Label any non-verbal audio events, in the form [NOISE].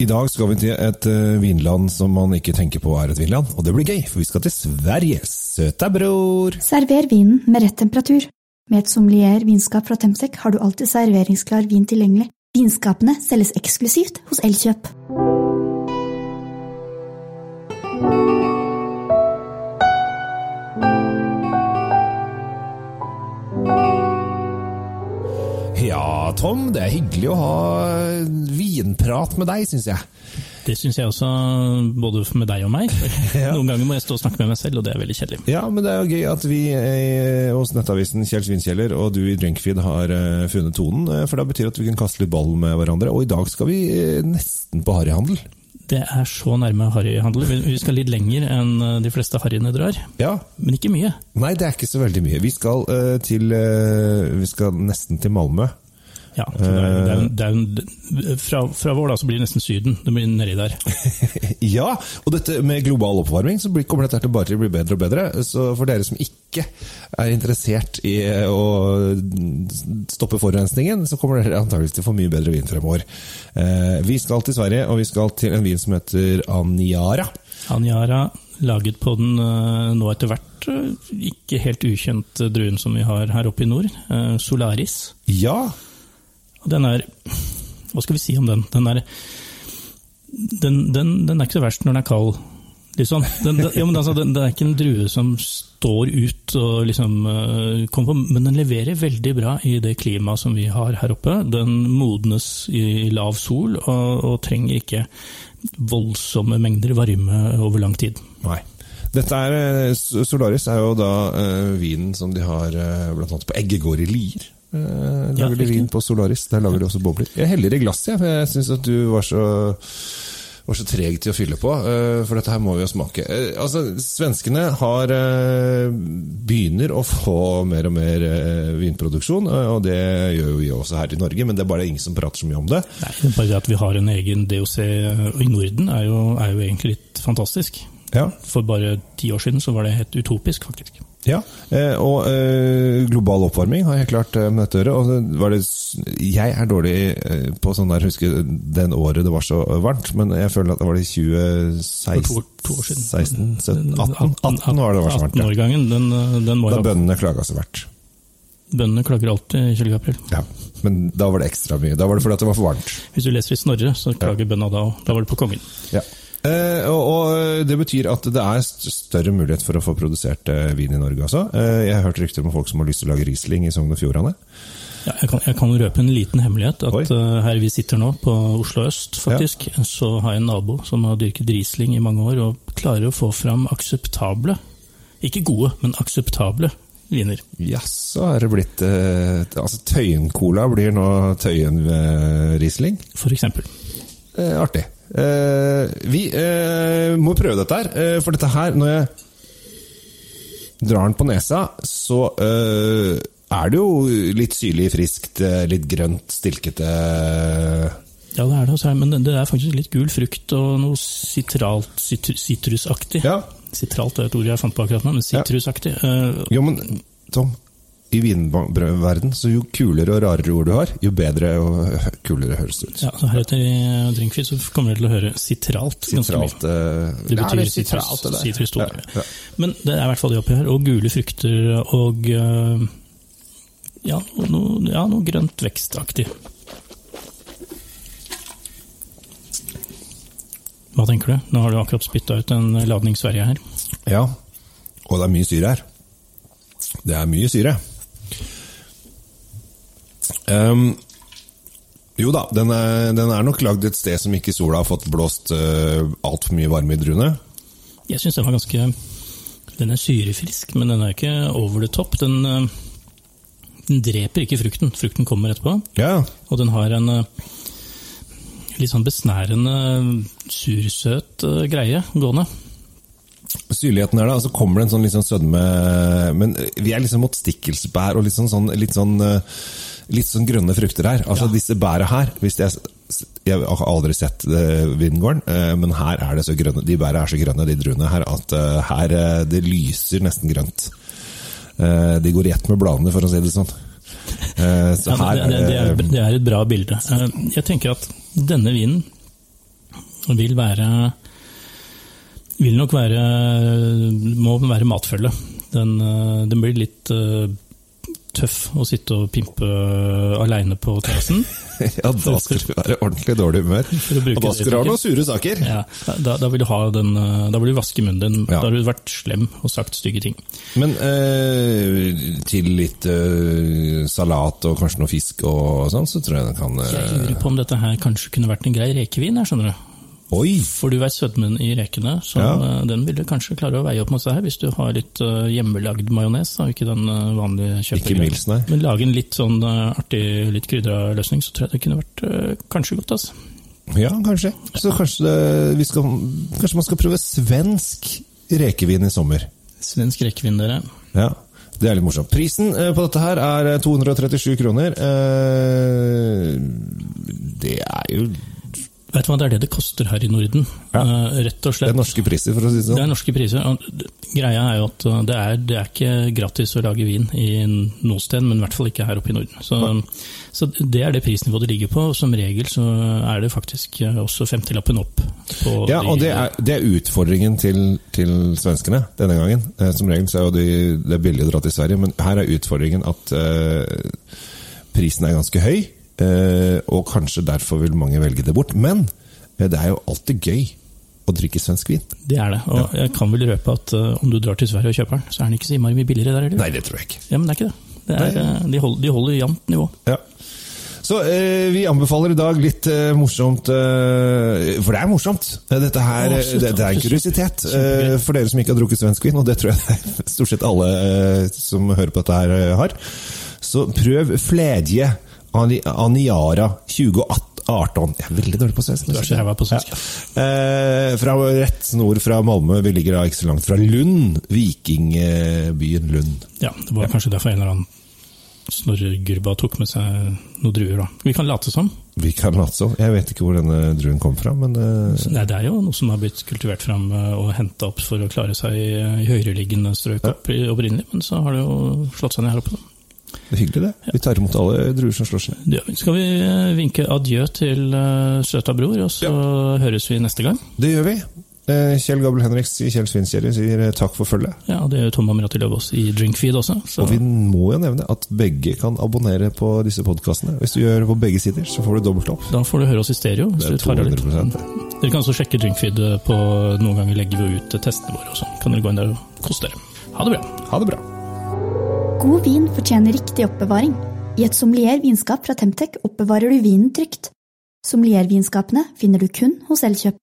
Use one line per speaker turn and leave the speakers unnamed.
I dag skal vi til et uh, vinland som man ikke tenker på er et vinland, og det blir gøy, for vi skal til Sverige. Søt deg, bror!
Server vinen med rett temperatur. Med et sommelier vinskap fra Temsek har du alltid serveringsklar vin tilgjengelig. Vinskapene selges eksklusivt hos Elkjøp.
Ja, Tom, det er hyggelig å ha vinprat med deg, syns jeg.
Det syns jeg også, både med deg og meg. [LAUGHS]
Ja.
Noen ganger må jeg stå og snakke med meg selv, og det er veldig kjedelig.
Ja, men det er jo gøy at vi eh, hos nettavisen Kjell Svinkjeller og du i Drinkfeed har eh, funnet tonen, eh, for det betyr at vi kan kaste litt ball med hverandre. Og i dag skal vi nesten på harryhandel.
Det er så nærme harryhandel. Vi skal litt lenger enn de fleste harryene drar,
Ja,
men ikke mye.
Nei, det er ikke så veldig mye. Vi skal til Vi skal nesten til Malmö.
Ja, det er, det er, det er, fra, fra vår da, så blir det nesten Syden. Det blir nedi der. [LAUGHS]
Ja, og dette med global oppvarming, så kommer dette til bare å bli bedre og bedre. Så for dere som ikke er interessert i eh, å stoppe forurensningen, så kommer dere antageligvis til å få mye bedre vin fremover. Eh, Vi skal til Sverige, og vi skal til en vin som heter Aniara.
Anjara, laget på den eh, nå etter hvert ikke helt ukjent druen som vi har her oppe i nord, Solaris.
Ja,
den er Hva skal vi si om den? Den er, den, den, den er ikke så verst når den er kald. Liksom. Den, den, ja, altså, den, den er ikke en drue som står ut og liksom uh, kommer på, men den leverer veldig bra i det klimaet som vi har her oppe. Den modnes i lav sol og, og trenger ikke voldsomme mengder varme over lang tid.
nei. Dette er, eh, Solaris er jo da uh, vinen som de har uh, annet på Eggegård i Lier. Eh, lager de
riktig.
vin på Solaris. Der lager de også bobler. Jeg heller i glasset, for jeg syns at du var så var så treg til å fylle på, eh, for dette her må vi jo smake. Eh, Altså, Svenskene har begynner å få mer og mer vinproduksjon, og det gjør jo vi også her i Norge, men det er bare ingen som prater så mye om det.
Nei, det bare at vi har en egen DOC i Norden er jo, er jo egentlig litt fantastisk.
Ja,
For bare ti år siden så var det helt utopisk, faktisk.
Ja, eh, og eh, global oppvarming har helt klart med dette å gjøre. Og var det, jeg er dårlig eh, på sånn der, husker den året det var så varmt, men jeg føler at det var det i 2016
For to, to år siden.
16, 17, 18, 18 var det var så varmt. Ja.
18-årgangen, den, den må
Da bøndene klaga så verdt.
Bøndene klager alltid i 20. april.
Ja, men da var det ekstra mye. Da var det fordi det var for varmt.
Hvis du leser i Snorre, så klager bøndene da òg. Da var det på kongen.
Ja. Eh, og, og det betyr at det er større mulighet for å få produsert eh, vin i Norge også. Eh, jeg har hørt rykter om folk som har lyst til å lage Riesling i Sogn og Fjordane.
Ja, jeg, kan, jeg kan røpe en liten hemmelighet. At eh, Her vi sitter nå, på Oslo øst, faktisk, så har jeg en nabo som har dyrket Riesling i mange år, og klarer å få fram akseptable, ikke gode, men akseptable viner.
Jaså, er det blitt eh, Altså Tøyen-cola blir nå Tøyen-Riesling?
For eksempel.
Eh, artig. Eh, vi eh, må prøve dette her, eh, for dette her Når jeg drar den på nesa, så er det jo litt syrlig, friskt, litt grønt, stilkete
Ja, det er det. også, Men det- er faktisk litt gul frukt og noe sitralt, sitru- sitrusaktig.
Ja.
Sitralt er et ord jeg fant på akkurat nå, men sitrusaktig. eh,
Jo, men Tom, i vinverden, så jo kulere og rarere ord du har, jo bedre og kulere høres det ut.
Ja, så Heretter i Drinkfeed så kommer dere til å høre sitralt.
Sitralt eh,
Det betyr ja,
sitralt,
sitrus
Ja, ja.
Men det er i hvert fall det oppi her. Og gule frukter og eh, ja, noe, ja, noe grønt vekstaktig. Hva tenker du? Nå har du akkurat spytta ut en ladning Sverige her.
Ja, og det er mye syre her. Det er mye syre. Ehm, jo da, den er, den er nok lagd et sted som ikke sola har fått blåst uh, altfor mye varme i druene.
Jeg syns den var ganske Den er syrefrisk, men den er ikke over the top. Den, uh, den dreper ikke frukten. Frukten kommer etterpå.
Ja,
Og den har en uh, litt sånn besnærende sursøt uh, greie gående.
Syrligheten er da, så kommer det en sånn litt sånn sødme Men vi er liksom mot stikkelsbær og litt sånn, sånn, litt sånn, eh, litt sånn grønne frukter her. Altså disse bæra her hvis jeg, jeg har aldri sett uh, vingården, eh, men her er det så grønne. De bæra er så grønne, de druene her, at eh, her eh, det lyser nesten grønt. Eh, de går i ett med bladene, for å si det sånn. Eh, så
Ja,
her
det, det, er, det er et bra bilde. Eh, Jeg tenker at denne vinen vil være Vil nok være Må være matfølge. Den, eh, den blir litt eh, tøff å sitte og pimpe aleine på terrassen. [LAUGHS]
Ja, da skal du være ordentlig dårlig humør. [LAUGHS] Og da skal du ha noen sure saker.
Ja, da, da, vil du ha den, eh, da vil du vaske munnen din.
Ja.
Da har du vært slem og sagt stygge ting.
Men eh, til litt eh, salat og kanskje noe fisk og sånn, så tror jeg den kan
Jeg
eh,
lurer på om dette her kanskje kunne vært en grei rekevin. her, skjønner du.
Oi!
For du vet sødmen i rekene, så
Ja.
eh, den vil du kanskje klare å veie opp mot seg her, hvis du har litt eh, hjemmelagd majones, og ikke den eh, vanlige kjøpegreia. Men lage en litt sånn artig, litt krydra løsning, så tror jeg det kunne vært kanskje godt. altså.
Ja, kanskje. Så kanskje, det, vi skal, kanskje man skal prøve svensk rekevin i sommer.
Svensk rekevin, dere.
Ja, det er litt morsomt. Prisen på dette her er eh, 237 kroner. Det er jo
Vet du hva, det er det det koster her i Norden.
Ja.
Eh, rett og slett.
det er norske priser, for å si det sånn.
Det er norske priser. Greia er jo at uh, det er, det er ikke gratis å lage vin i noe sted, men i hvert fall ikke her oppe i Norden. Så, så det er det prisnivået det ligger på. og Som regel så er det faktisk uh, også 50-lappen opp.
Ja, og det er, det er utfordringen til, til svenskene denne gangen. Eh, Som regel så er jo de, det er billig å dra til Sverige, men her er utfordringen at uh, prisen er ganske høy. Eh, og kanskje derfor vil mange velge det bort. Men eh, det er jo alltid gøy å drikke svensk vin.
Det er det. Og jeg kan vel røpe at uh, om du drar til Sverige og kjøper den, så er den ikke så innmari mye billigere der heller.
Nei, det tror jeg ikke.
Ja, men det er ikke det. det er, de, holder, de holder jevnt nivå.
Ja. Så eh, vi anbefaler i dag litt eh, morsomt eh, For det er morsomt! Eh, Dette her,
Å,
eh, det, det er en kuriositet eh, for dere som ikke har drukket svensk vin, og det tror jeg det er stort sett alle eh, som hører på dette her eh, har. Så prøv Fledje Aniara 2018. Jeg er veldig dårlig på svensk. Ja. Eh, fra rett nord fra Malmö. Vi ligger da ikke så langt fra Lund. Vikingbyen Lund.
Ja, det var kanskje derfor en eller annen snorregurba tok med seg noen druer. da. Vi kan late som.
Vi kan late som. Jeg vet ikke hvor denne druen kom fra, men eh,
Nei, det er jo noe som har blitt kultivert fram eh, og henta opp for å klare seg i, høyereliggende strøk
Ja.
opp, opprinnelig, men så har det jo slått seg ned her oppe. da.
Det er hyggelig, det. Vi tar imot alle druer som slår seg.
Vi. Skal vi eh, vinke adjø til uh, søta bror, og så høres vi neste gang?
Det gjør vi. Eh, Kjell Gabel Henriks i Kjell Svinkjerry sier eh, takk for følget.
Ja, Det gjør Tom Amrati Løvaas i Drinkfeed også. Så
Og vi må jo nevne at begge kan abonnere på disse podkastene. Hvis du gjør på begge sider, så får du dobbelt opp.
da får du høre oss i stereo.
Det er
du tar av litt.
200 det.
Dere kan også sjekke Drinkfeed eh, på Noen ganger legger vi ut testene våre og sånn. Kan dere gå inn der og kose dere. Ha det bra.
Ha det bra.
God vin fortjener riktig oppbevaring. I et sommelier vinskap fra Temtec oppbevarer du vinen trygt. Sommeliervinskapene finner du kun hos Elkjøp.